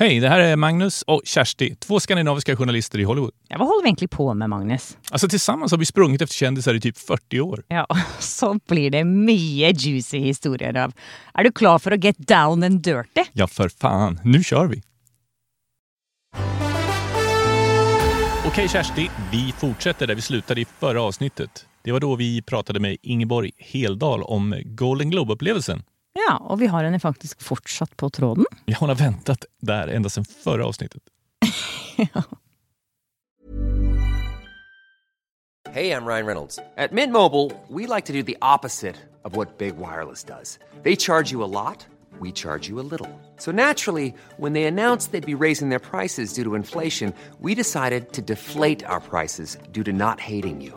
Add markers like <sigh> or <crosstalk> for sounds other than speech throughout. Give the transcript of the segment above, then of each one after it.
Hej, det här är Magnus och Kersti, två skandinaviska journalister i Hollywood. Ja, hva holder vi egentlig på med, Magnus? Alltså tillsammans har vi sprungit efter kändisar i typ 40 år. Ja, <laughs> så blir det mye juicy historier av. Er du klar for å get down and dirty? Ja, för fan. Nu kör vi! Okej Kersti, vi fortsätter där vi slutade i förra avsnittet. Det var då vi pratade med Ingeborg Heldal om Golden Globe-upplevelsen. Ja, og vi har henne faktisk fortsatt på tråden. Ja, hon har väntat där ända sedan förra avsnittet. <laughs> Hey, I'm Ryan Reynolds. At Mint Mobile, we like to do the opposite of what Big Wireless does. They charge you a lot, we charge you a little. So naturally, when they announced they'd be raising their prices due to inflation, we decided to deflate our prices due to not hating you.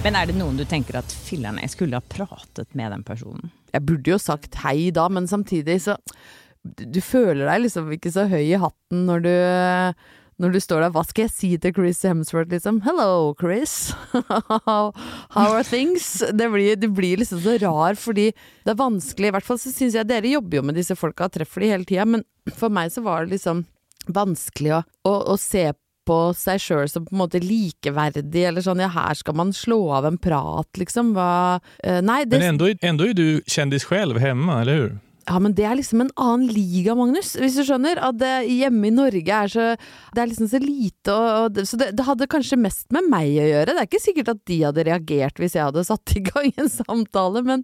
Men er det noen du tenker at filler'n, jeg skulle ha pratet med den personen? Jeg burde jo sagt hei da, men samtidig så Du føler deg liksom ikke så høy i hatten når du når du står der, hva skal jeg si til Chris Hemsworth, liksom? Hello, Chris. <laughs> How are things? Det blir, det blir liksom så rar, fordi det er vanskelig. I hvert fall så syns jeg dere jobber jo med disse folka og treffer de hele tida, men for meg så var det liksom vanskelig å, å, å se på seg sjøl som på en måte likeverdig, eller sånn ja, her skal man slå av en prat, liksom. Hva uh, Nei, det Men enda er du kjendis selv hemma, eller hur? Ja, men det er liksom en annen liga, Magnus. Hvis du skjønner. At det hjemme i Norge er så Det er liksom så lite og, og Så det, det hadde kanskje mest med meg å gjøre. Det er ikke sikkert at de hadde reagert hvis jeg hadde satt i gang en samtale, men,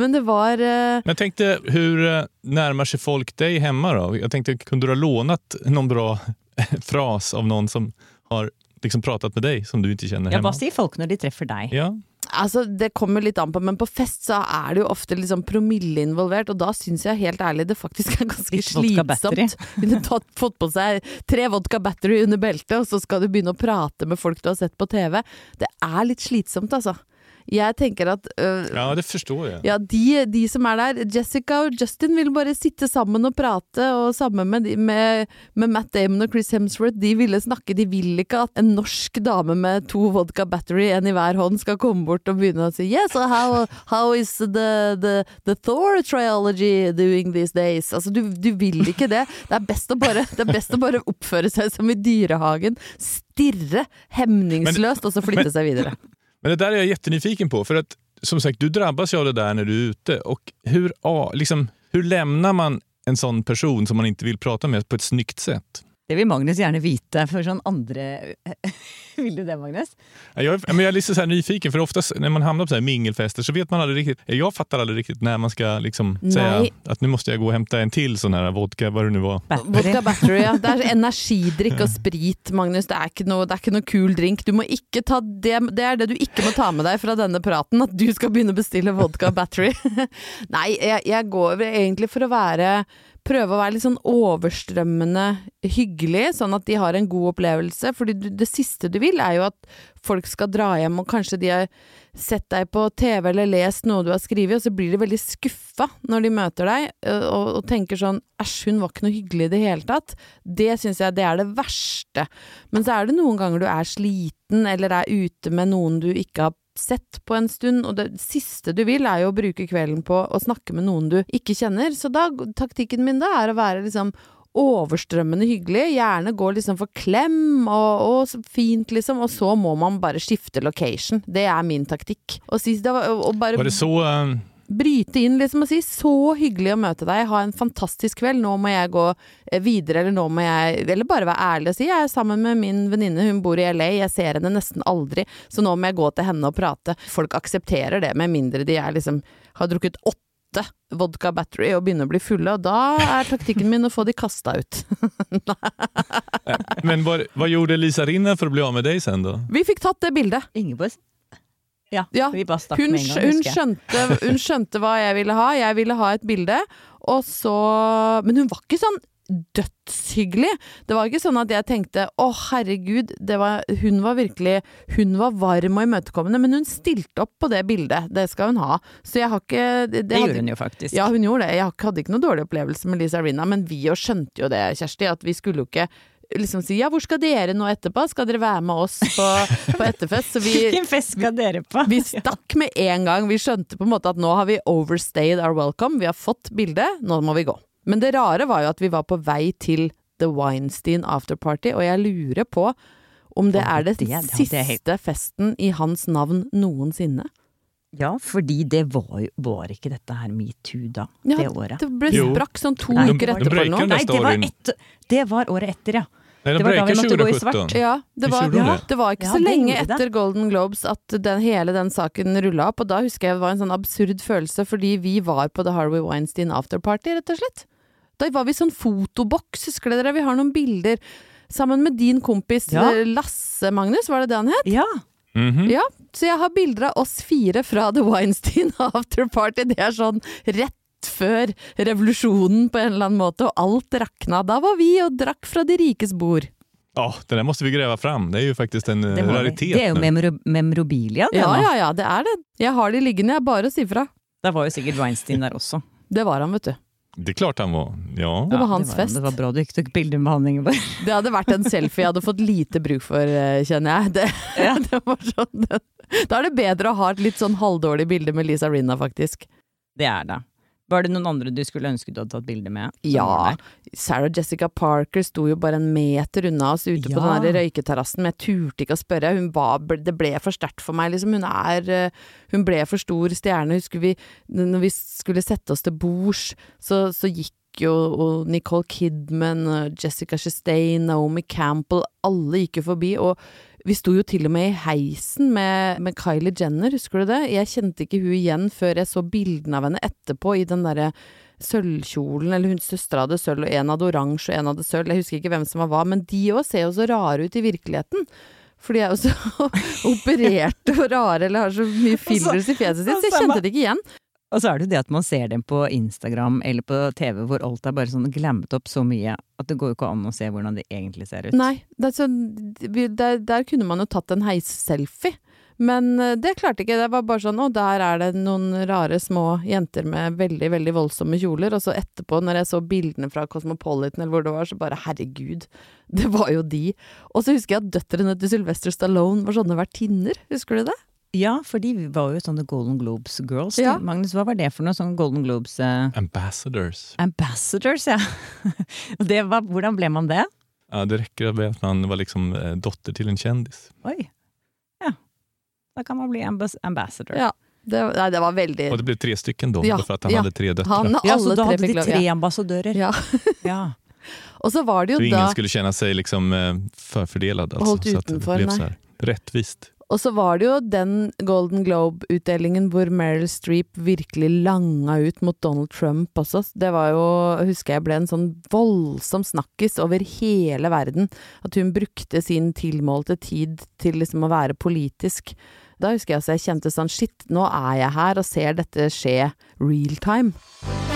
men det var uh... Men jeg tenkte, hvordan nærmer seg folk deg hemma da? Jeg tenkte, Kunne du ha lånt noen bra <laughs> fras av noen som har liksom pratet med deg, som du ikke kjenner hjemme. Ja, hva sier folk når de treffer deg? Ja, Altså, det kommer litt an på, men på fest så er det jo ofte liksom promille involvert, og da syns jeg helt ærlig det faktisk er ganske Litt slitsomt. Kunne <laughs> tatt, fått på seg tre vodka battery under beltet, og så skal du begynne å prate med folk du har sett på TV. Det er litt slitsomt, altså. Jeg tenker at øh, ja det forstår jeg. Ja, de, de som er der, Jessica og Justin vil bare sitte sammen og prate, og sammen med, de- med, med Matt Damon og Chris Hemsworth, de ville snakke. De vil ikke at en norsk dame med to vodka battery, en i hver hånd, skal komme bort og begynne å si Yes, so how, how is the, the, the Thor triology doing these days? Altså, du, du vil ikke det. Det er best å bare, det er best å bare oppføre seg som i dyrehagen. Stirre hemningsløst, og så flytte seg videre. Men det där är jag jättenyfiken på, för att som sagt, du drabbas ju av det där när du är ute. Och hur, liksom, hur lämnar man en sån person som man inte vill prata med på ett snyggt sätt? Det vil Magnus gjerne vite, for sånn andre <laughs> Vil du det, Magnus? Jeg Jag är, men jag är lite så här nyfiken, för oftast när man hamnar på så här mingelfester så vet man aldrig riktigt, jag fattar aldrig riktigt när man ska liksom säga att nu måste jag gå och hämta en till sån här vodka, vad det nu var. Vodka battery, ja. Det er energidrikk og sprit, Magnus. Det er ikke noe, det er ikke noe kul drink. Du må ikke ta det, det er det du ikke må ta med deg fra denne praten, at du skal begynne å bestille vodka battery. <laughs> Nei, jeg, jeg går egentlig for å være Prøve å være litt sånn overstrømmende hyggelig, sånn at de har en god opplevelse. Fordi det siste du vil, er jo at folk skal dra hjem, og kanskje de har sett deg på TV eller lest noe du har skrevet, og så blir de veldig skuffa når de møter deg, og, og tenker sånn æsj, hun var ikke noe hyggelig i det hele tatt. Det syns jeg det er det verste. Men så er det noen ganger du er sliten, eller er ute med noen du ikke har sett på en stund, og det siste du vil er jo å bruke kvelden på å snakke med noen du ikke kjenner. Så da, taktikken min da er å være liksom overstrømmende hyggelig, gjerne gå liksom for klem og, og fint, liksom, og så må man bare skifte location. Det er min taktikk. Og, sist, da, og bare Var så eh, bryte inn liksom og si 'så hyggelig å møte deg, ha en fantastisk kveld, nå må jeg gå eh, videre', eller 'nå må jeg' Eller bare være ærlig og si 'jeg er sammen med min venninne, hun bor i LA, jeg ser henne nesten aldri, så nå må jeg gå til henne og prate'. Folk aksepterer det, med mindre de er liksom har drukket åtte vodka battery og begynner å bli fulle, og da er taktikken min å få de kasta ut. <laughs> Men hva, vad gjorde Lisa Rinne for å bli av med deg sen da? Vi fikk tatt det bildet. Ingeborg Ja, Ja, vi bare stakk Hun, med en gang, hun, skjønte, hun skjønte hva jeg ville ha. Jeg ville ha et bilde, og så Men hun var ikke sånn dødshyggelig. Det var ikke sånn at jeg tenkte å herregud, det var, hun var virkelig Hun var varm og imøtekommende, men hun stilte opp på det bildet. Det skal hun ha. Så jeg har ikke Det, Det hadde- gjorde hun jo faktisk. Ja, hun gjorde det. Jeg hadde ikke noe dårlig opplevelse med Lisa Rina, men vi jo skjønte jo det, Kjersti, at vi skulle jo ikke liksom si ja, hvor skal dere nå etterpå? Skal dere være med oss på, på <laughs> etterfest? Så vi Hvilken fest skal dere på? vi stakk med en gang. Vi skjønte på en måte at nå har vi overstayed our welcome. Vi har fått bildet, nå må vi gå. Men det rare var jo at vi var på vei til The Weinstein afterparty, og jeg lurer på om det er det, siste festen i hans navn noensinne. Ja, fordi det var Var ikke dette her metoo da? Ja, det året? Det ble sprakk sånn to Nei, uker etterpå eller noe. Nei, det var, et, det var året etter, ja. Nei, Det de var da vi måtte gå i svart. Ja, det var, ja, det? det var ikke Ja, så lenge etter Golden Globes at den, hele den saken rulla opp, og da husker jeg det var en sånn absurd følelse, fordi vi var på The Harvey Weinstein afterparty, rett og slett. Da var vi i sånn fotoboks, husker dere? Vi har noen bilder sammen med din kompis Ja. eh, Lasse Magnus, var det det han het? Ja, Mhm. Ja, så jeg har bilder av oss fire fra The Weinstein <laughs> afterparty. Det er sånn rett før revolusjonen på en eller annen måte, og alt rakna. Da var vi og drakk fra de rikes bord. Ja, det der måste vi gräva fram. Det er jo faktisk en eh, det, raritet det er jo nu. memoro memorabilia, det Ja, ja, ja, det er det. Jeg har de liggende, jeg bare å si fra. Det var jo sikkert Weinstein der også. Det var han, vet du. Det er klart han var. Ja. Det var hans det var, fest. Det var bra du ikke tok bilde med han, Ingeborg. <laughs> Det hadde vært en selfie jeg hadde fått lite bruk for, eh, kjenner jeg. Det, <laughs> <laughs> det var sånn, da er det bedre å ha et litt sånn halvdårlig bilde med Lisa Rinna, faktisk. Det er det. Var det noen andre du skulle ønske du hadde tatt bilde med? Ja. Sarah Jessica Parker sto jo bare en meter unna oss ute på Ja. den der røyketerrassen, men jeg turte ikke å spørre. Var, det ble for sterkt for meg, liksom. Hun er eh, Hun ble for stor stjerne. Husker vi når vi skulle sette oss til bords, så, så gikk jo og Nicole Kidman, Jessica Chastain, Naomi Campbell, alle gikk jo forbi. Og vi sto jo til og med i heisen med, med Kylie Jenner, husker du det? Jeg kjente ikke hun igjen før jeg så bildene av henne etterpå i den derre sølvkjolen, eller hun søstera hadde sølv, og en hadde oransje og en hadde sølv, jeg husker ikke hvem som var hva, men de òg ser jo så rare ut i virkeligheten. <laughs> For de er jo så opererte og rare, eller har så mye fillers i fjeset sitt, så jeg kjente det ikke igjen. Og så er det jo det at man ser dem på Instagram eller på TV hvor alt er bare sånn glammet opp så mye at det går jo ikke an å se hvordan de egentlig ser ut. Nei, så, der, der kunne man jo tatt en heisselfie. Men eh, det klarte ikke. Det var bare sånn å, der er det noen rare små jenter med veldig, veldig voldsomme kjoler. Og så etterpå, når jeg så bildene fra Cosmopolitan eller hvor det var, så bare herregud, det var jo de. Og så husker jeg at døtrene til Sylvester Stallone var sånne vertinner. Husker du det? Ja, for de var jo sånne Golden Globes girls. Ja. Magnus, hva var det for noe? Sånn Golden Globes eh, Ambassadors. ambassadors, ja. <laughs> Det var, hvordan ble man det? Ja, det rekker med at man var liksom eh, dotter til en kjendis. Oi. Ja. Da kan man bli ambas ambassador. Ja. Det, nei, det var veldig Og det ble tre stycken da, Ja, for at han ja. hadde tre døtre. Han Ja, så da hadde de tre ambassadører. Ja. <laughs> Ja. <laughs> Og så var det Så jo ingen da skulle kjenne seg liksom eh, förfördelad. Alltså, Hållt så att det Og så var det jo den Golden Globe-utdelingen hvor Meryl Streep virkelig langa ut mot Donald Trump også. Det var jo, husker jeg ble en sånn voldsom snakkis over hele verden. At hun brukte sin tilmålte tid til liksom å være politisk. Da husker jeg altså jeg kjente sånn shit, nå er jeg her og ser dette skje real time.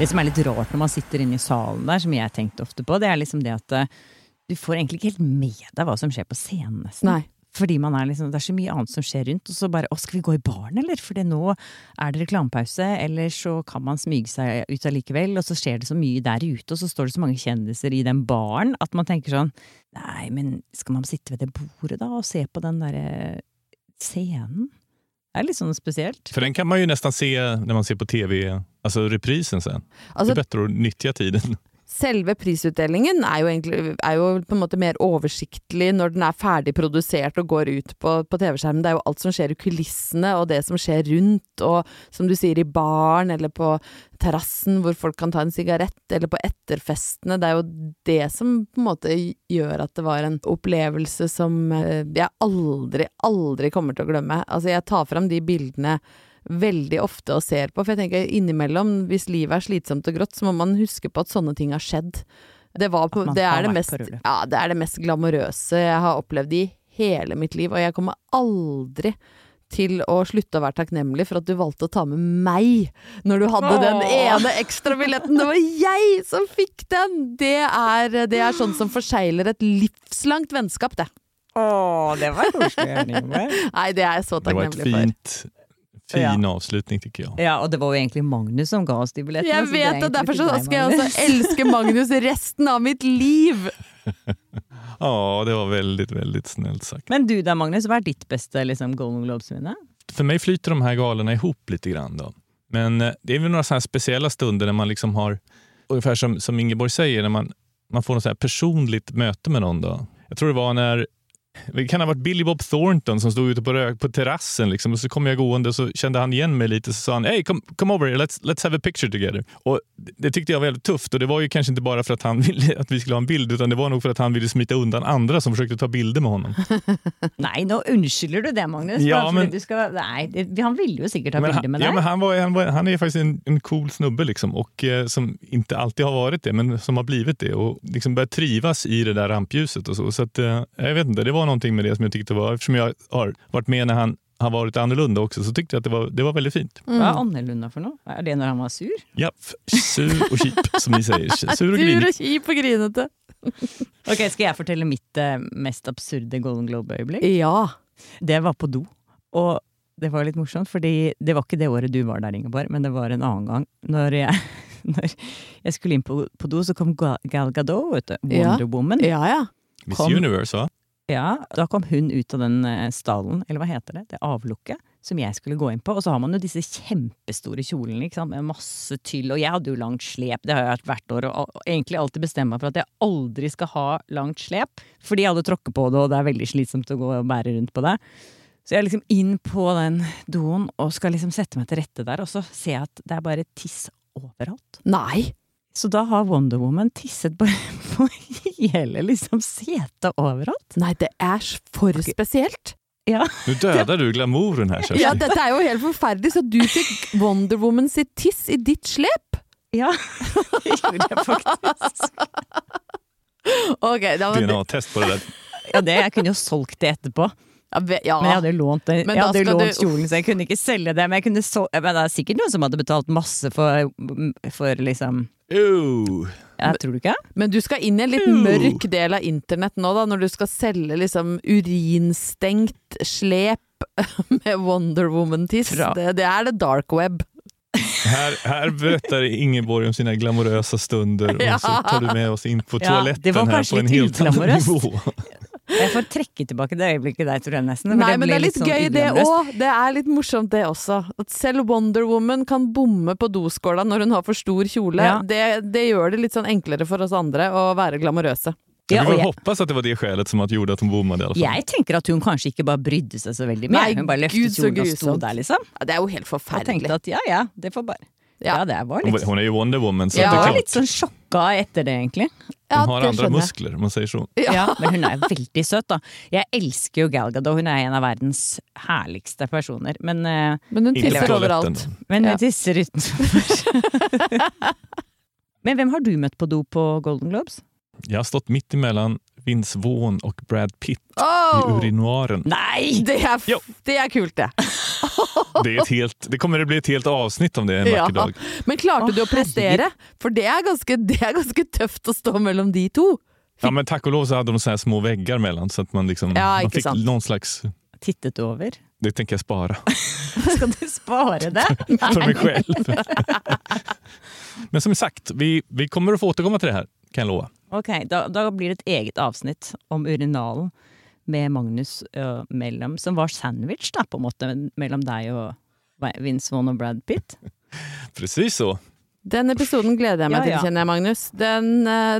Det som er litt rart når man sitter inne i salen der, som jeg tenkte ofte på, det er liksom det at eh, du får egentlig ikke helt med deg hva som skjer på scenen, nesten. Nei. Fordi man er liksom, det er så mye annet som skjer rundt, og så bare 'Å, skal vi gå i baren, eller?' For nå er det reklamepause, eller så kan man smyge seg ut allikevel, og så skjer det så mye der ute, og så står det så mange kjendiser i den baren at man tenker sånn Nei, men skal man sitte ved det bordet da, og se på den derre scenen? Er litt sånn spesielt. För den kan man ju nästan se när man ser på tv, alltså reprisen sen. Altså, det är bättre att nyttja tiden. Selve prisutdelingen er jo, egentlig, er jo på en måte mer oversiktlig når den er ferdig produsert og går ut på, på TV-skjermen. Det er jo alt som skjer i kulissene, og det som skjer rundt, og som du sier, i baren eller på terrassen hvor folk kan ta en sigarett, eller på etterfestene. Det er jo det som på en måte gjør at det var en opplevelse som eh, jeg aldri, aldri kommer til å glemme. Altså, jeg tar fram de bildene veldig ofte og ser på. For jeg tenker innimellom, hvis livet er slitsomt og grått, så må man huske på at sånne ting har skjedd. Det, var på, det, er det, mest, ja, det er det mest glamorøse jeg har opplevd i hele mitt liv, og jeg kommer aldri til å slutte å være takknemlig for at du valgte å ta med meg når du hadde den ene ekstrabilletten. Det var jeg som fikk den! Det er, det er sånn som forsegler et livslangt vennskap, det. Å, det var koselig. Nei, det er jeg så takknemlig for. Det var et fint, fin avslutning tycker jeg. Ja, og det var jo egentlig Magnus som ga oss de billettene. Jeg vet det, egentlig derfor så deg, skal jeg Magnus. også elske Magnus resten av mitt liv! <laughs> Ja, det var veldig, veldig snilt sagt. Men du da, Magnus, hva er ditt beste liksom, Golden Globes-minne? For meg flyter de her galene ihop litt. grann. da. Men eh, det er vel noen sånne spesielle stunder der man liksom har, Omtrent som, som Ingeborg sier, når man, man får noe personlig møte personligt med noen. Da. Jeg tror det var när det kan ha varit Billy Bob Thornton som stod ute på, på terrassen liksom, och så kom jag gående och så kände han igen mig lite så sa han Hey, come, come over here, let's, let's have a picture together. Och det, tyckte jag var väldigt tufft och det var ju kanske inte bara för att han <laughs> ville att vi skulle ha en bild utan det var nog för att han ville smita undan andra som försökte ta bilder med honom. <laughs> Nei, nå unnskylder du det, Magnus. Ja, men- du skal, nei, han ville jo sikkert ha bilder med ja, men han, var, han, var, han är faktiskt en, en cool snubbe liksom, och eh, som inte alltid har varit det, men som har blivit det och liksom börjat trivas i det där rampljuset. Och så. Så att, eh, jag vet inte, det var någonting med det som jag tyckte var, eftersom jag har varit med när han har varit annorlunda också, så tyckte jag att det var, det var väldigt fint. Mm. Vad är annorlunda for noe? Er det når han var sur? Ja, sur och kip som ni säger. <laughs> Sur och Sur och kjip og grinete. <laughs> Ok, Skal jeg fortelle mitt eh, mest absurde Golden Globe-ögonblick? Ja. Det var på do. Og det var litt morsomt, fordi det var ikke det året du var der, Ingeborg, men det var en annen gang. Når jeg, <laughs> når jeg skulle inn på, på do, så kom Gal Gadot, vet du. Ja. Wonder Woman. Ja, ja. Miss Kom. Universe va? Ja, da kom hun ut av den eh, stallen, eller hva heter det, det avlukket, som jeg skulle gå inn på. Og så har man jo disse kjempestore kjolene ikke sant? med masse tyll, og jeg hadde jo langt slep, det har jeg hatt hvert år, og egentlig alltid bestemt meg for at jeg aldri skal ha langt slep, fordi alle tråkker på det, og det er veldig slitsomt å gå og bære rundt på det. Så jeg er liksom inn på den doen og skal liksom sette meg til rette der, og så ser jeg at det er bare tiss overalt. Nei. Så da har Wonder Woman tisset på, <laughs> på hele liksom setet overalt. Nei, det er for spesielt. Ja. Nå døde du glamouren her, Kjersti. Ja, dette er jo helt forferdelig, så du fikk Wonder Woman sitt tiss i ditt slep? Ja, <laughs> det gjorde jeg faktisk. Ok, da, men, DNA-test på det der. Ja, det, jeg kunne jo solgt det etterpå. Ja, ja. Men jeg hadde lånt, den, jeg hadde lånt du- kjolen, så jeg kunne ikke selge det. Men, jeg kunne sol men det er sikkert noen som hadde betalt masse for, for liksom Ooh. ja, Tror du ikke? Men du skal inn i en litt Ew. mørk del av internett nå, da, når du skal selge liksom urinstengt slep <laughs> med Wonder Woman-tiss. Det, det er det dark web. Her, her bøter Ingeborg om sine glamorøse stunder <laughs> Ja. och så tar du med oss inn på toaletten här kanske på en helt annen nivå. <laughs> Jeg får trekke tilbake det øyeblikket der, tror jeg nesten. Nei, men det er litt sånn gøy det òg. Det er litt morsomt det også. At selv Wonder Woman kan bomme på doskåla når hun har for stor kjole. Ja. Det, det gjør det litt sånn enklere for oss andre å være glamorøse. Ja, vi får jeg, hoppas at det var det skälet som at gjorde at hun bommade i alla fall. jeg tenker at hun kanskje ikke bare brydde seg så veldig mye. Nei, hun bare løftet så kjolen og sto der, liksom. Ja, det er jo helt Og Jeg tenkte at ja ja, det får bare Ja. Ja, det var litt Hun er jo Wonder Woman så Jeg det er klart. litt sånn sjokka etter det, egentlig. Ja, hun har skjønner muskler om man sier sånn. Ja, men hun er veldig søt, da. Jeg elsker jo Gal Gadot, hun er en av verdens herligste personer. Men, eh, Men hun tisser overalt. men Ja. hun tisser utenfor. <laughs> men hvem har du møtt på do på Golden Globes? Jeg har stått midt emellan Vince Vaughn och Brad Pitt i urinoaren. Nei! Det er, Jo. det er kult, det. <laughs> Det, är ett helt, det kommer å bli ett helt avsnitt om det en Ja. vacker dag. Men klarte du å prestere? For det er, ganske, det er ganske tøft å stå mellom de to. Ja, men takk og lov så hadde de så små vegger mellom, så att man, liksom, Ja, man fikk sant. noen slags... Tittet du over? Det tenker jeg spare. <laughs> Skal du spare det? For meg selv. Men som sagt, vi, vi kommer å få återkomme til det her, kan jeg lova. Ok, da, da blir det et eget avsnitt om urinalen med Magnus uh, mellom, som var sandwich, da, på en måte, mellom deg og Vince Vaughn og Brad Pitt. <laughs> Presis så. Den episoden gleder jeg meg Ja, til, ja. kjenner jeg, Magnus. Den,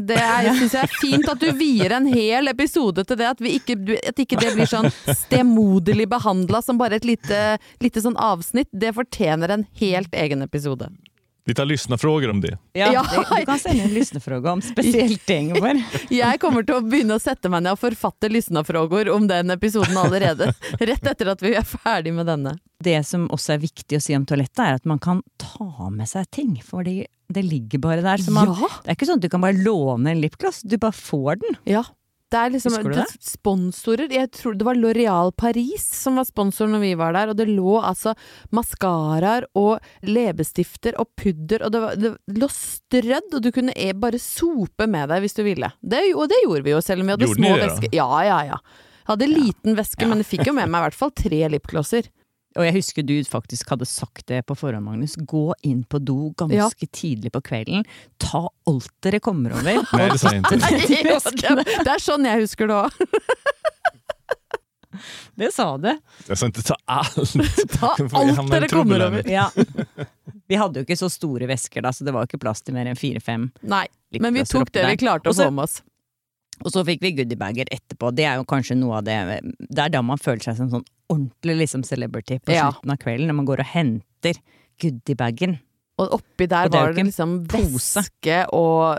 det er, jeg syns jeg er fint at du vier en hel episode til det. At, vi ikke, at ikke det blir sånn stemoderlig behandla som bare et lite, lite sånn avsnitt. Det fortjener en helt egen episode. Vi tar lyssnarfrågor om det. Ja, Ja. det, Du kan sende en lysnefråge om spesielt <laughs> det, Ingeborg. Jeg kommer til å begynne å sette meg ned og forfatte lysnafrågor om den episoden allerede. <laughs> Rett etter at vi er ferdig med denne. Det som også er viktig å si om toalettet, er at man kan ta med seg ting. Fordi det ligger bare der. Så man, Ja. Det er ikke sånn at du kan bare låne en lipgloss, du bare får den. Ja. Det er liksom Husker du det? sponsorer. Jeg tror det var L'Oreal Paris som var sponsor når vi var der, og det lå altså maskaraer og leppestifter og pudder, og det, var, det lå strødd, og du kunne e- bare sope med deg hvis du ville. Det, og det gjorde vi jo, selv om vi hadde Gjorde små vesker. Ja, ja, ja. Hadde liten veske, men jeg fikk jo med meg i hvert fall tre lipglosser. Og jeg husker du faktisk hadde sagt det på forhånd, Magnus. Gå inn på do ganske tidlig på kvelden. Ta alt dere kommer over. <laughs> Nei, det sa jeg ikke. det, det er sånn jeg husker det òg. <laughs> Det sa du. <laughs> Jeg sa ikke ta alt! Ta alt dere kommer over. Ja. Vi hadde jo ikke så store vesker da, så det var jo ikke plass til mer enn fire-fem. Nei, men vi tok det vi klarte å få med oss. Og så fikk vi goodiebager etterpå. Det er jo kanskje noe av det Det er da man føler seg som sånn ordentlig liksom celebrity på Ja. slutten av kvelden, når man går og henter goodiebagen. Og oppi der Og det var det liksom pose. væske og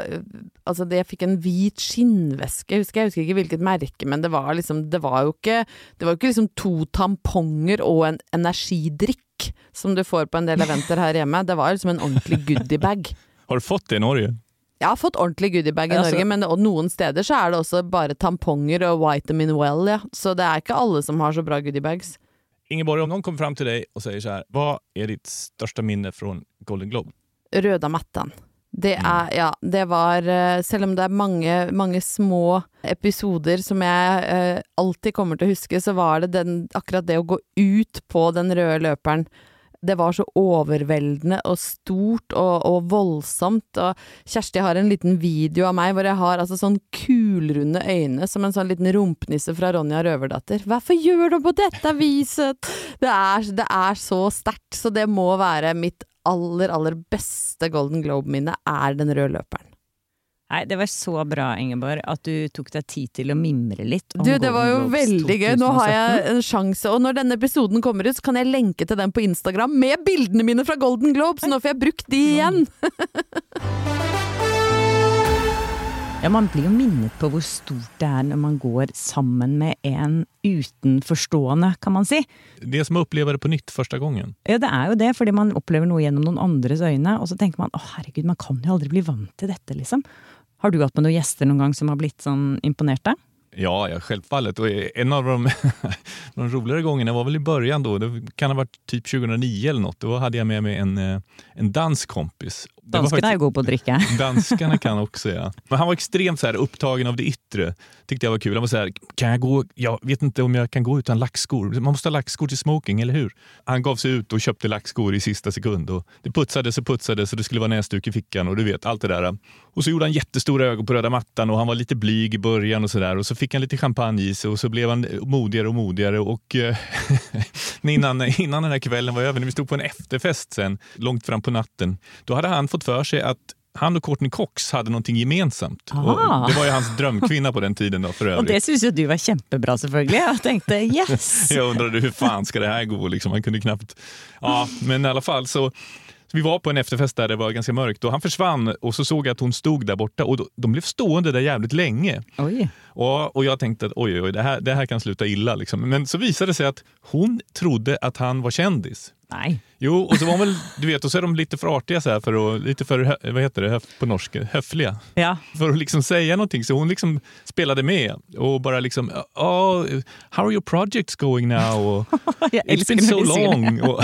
Altså, det, jeg fikk en hvit skinnvæske, jeg husker, jeg husker ikke hvilket merke, men det var liksom Det var jo ikke Det var ikke liksom to tamponger og en energidrikk som du får på en del eventer her hjemme. Det var liksom en ordentlig goodiebag. <laughs> Har du fått det i Norge? Jeg har fått ordentlig goodiebag i Ja, Norge, men noen steder så er det også bare tamponger og vitamin well, ja. Så det er ikke alle som har så bra goodiebags. Ingeborg, om noen kommer fram til deg og sier så her, hva er ditt største minne fra Golden Globe? Røda mattan. Det Mm. er, ja, det var eh, Selv om det er mange, mange små episoder som jeg eh, alltid kommer til å huske, så var det den, akkurat det å gå ut på den røde løperen. Det var så overveldende og stort og, og voldsomt. Og Kjersti har en liten video av meg hvor jeg har altså sånn kulrunde øyne som en sånn liten rumpenisse fra Ronja Røverdatter. Hvorfor gjør du på dette viset? Det er, det er så sterkt, så det må være mitt aller, aller beste Golden Globe-minne er den røde løperen. Nei, det var så bra, Ingeborg, at du tok deg tid til å mimre litt. om Du, det var jo veldig gøy. Nå har jeg en sjanse, og når denne episoden kommer ut, så kan jeg lenke til den på Instagram med bildene mine fra Golden Globe, så nå får jeg brukt de igjen! Ja, man blir jo minnet på hvor stort det er når man går sammen med en utenforstående, kan man si. Det er som å oppleve det på nytt første gangen. Ja, det er jo det, fordi man opplever noe gjennom noen andres øyne, og så tenker man å herregud, man kan jo aldri bli vant til dette, liksom. Har du hatt med noen gjester noen gang som har blitt sånn imponerte? Ja, ja, självfallet. Och en av de, <laughs> de roligere gångerna var väl i början det kan ha vært typ 2009 eller något. Då hade jag med meg en, eh, en dansk kompis. Er jo gode på å drikke. <laughs> Danskarna kan också ja. Men han var extremt så här upptagen av det yttre. Tyckte jag var kul. Han var så här, kan jag gå? Jag vet inte om jag kan gå utan lackskor. Man måste ha lackskor till smoking, eller hur? Han gav sig ut och köpte lackskor i sista sekund. Och det putsades och putsades och det skulle vara näsduk i fickan och du vet, allt det där. Och så gjorde han jättestora ögon på röda mattan och han var lite blyg i början och sådär. Och så fick han lite champagne i sig och så blev han modigare och modigare. Och eh, <laughs> innan, innan den här kvällen var över, när vi stod på en efterfest sen, långt fram på natten, då hade han fått för sig att han och Courtney Cox hade någonting gemensamt. Det var ju hans drömkvinna på den tiden då för Og Och det syns jo du var kjempebra, selvfølgelig. Jeg tenkte yes! <laughs> Jag undrade hur fan ska det här gå? Liksom. Han kunde knappt... Ja, men i alla fall så... Vi var på en efterfest där det var ganska mörkt och han försvann och så såg jag att hon stod där borta och de blev stående där jävligt länge. Oj. Och, och jag tänkte att oj, oj, det här, det här kan sluta illa. Liksom. Men så visade det sig att hon trodde att han var kändis. Nei. Jo, och så var väl, du vet, och så är de lite för artiga så här för att, lite för, vad heter det på norska, höfliga. Ja. För att liksom säga någonting. Så hon liksom spelade med och bara liksom, oh, how are your projects going now? <laughs> It's been so long. <laughs> Och,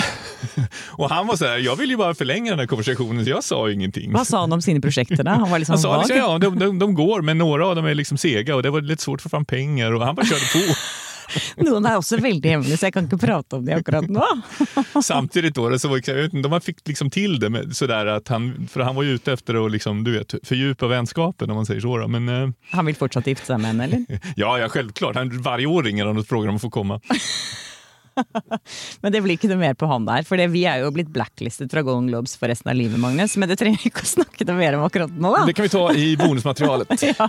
och han var så här, jag vill ju bara förlänga den här konversationen så jag sa ju ingenting. Hva sa han om sine projekt? Han var liksom Han sa liksom, ja, de, de, de går, men några av dem är liksom sega och det var lite svårt att få fram pengar och han bara körde på. <laughs> Noen er også veldig hemmelige, så jeg kan ikke prate om det akkurat nå. <laughs> Samtidig då, så var, jeg vet de fikk liksom til det med, sådär at han, for han var ute efter å liksom, du vet, fördjupa vänskapen om man säger så. Men eh, Han vil fortsatt gifte seg med henne, eller? <laughs> ja, ja, selvklart. Hvert år ringer han og spør om å få komma. <laughs> <laughs> Men det blir ikke noe mer på han der, for vi er jo blitt blacklistet fra Golden Globes for resten av livet, Magnus. Men det trenger vi ikke å snakke noe mer om akkurat nå, da. Det kan vi ta i bonusmaterialet. <laughs> Ja.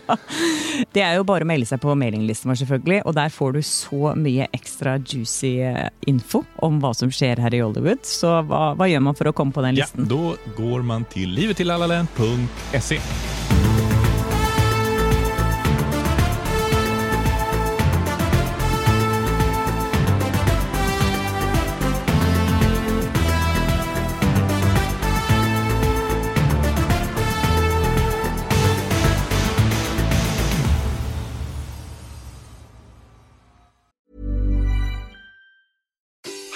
Det er jo bare å melde seg på mailinglisten vår, selvfølgelig. Og der får du så mye ekstra juicy eh, info om hva som skjer her i Hollywood. Så hva, hva gjør man for å komme på den listen? Ja, da går man til livetillallalen.se.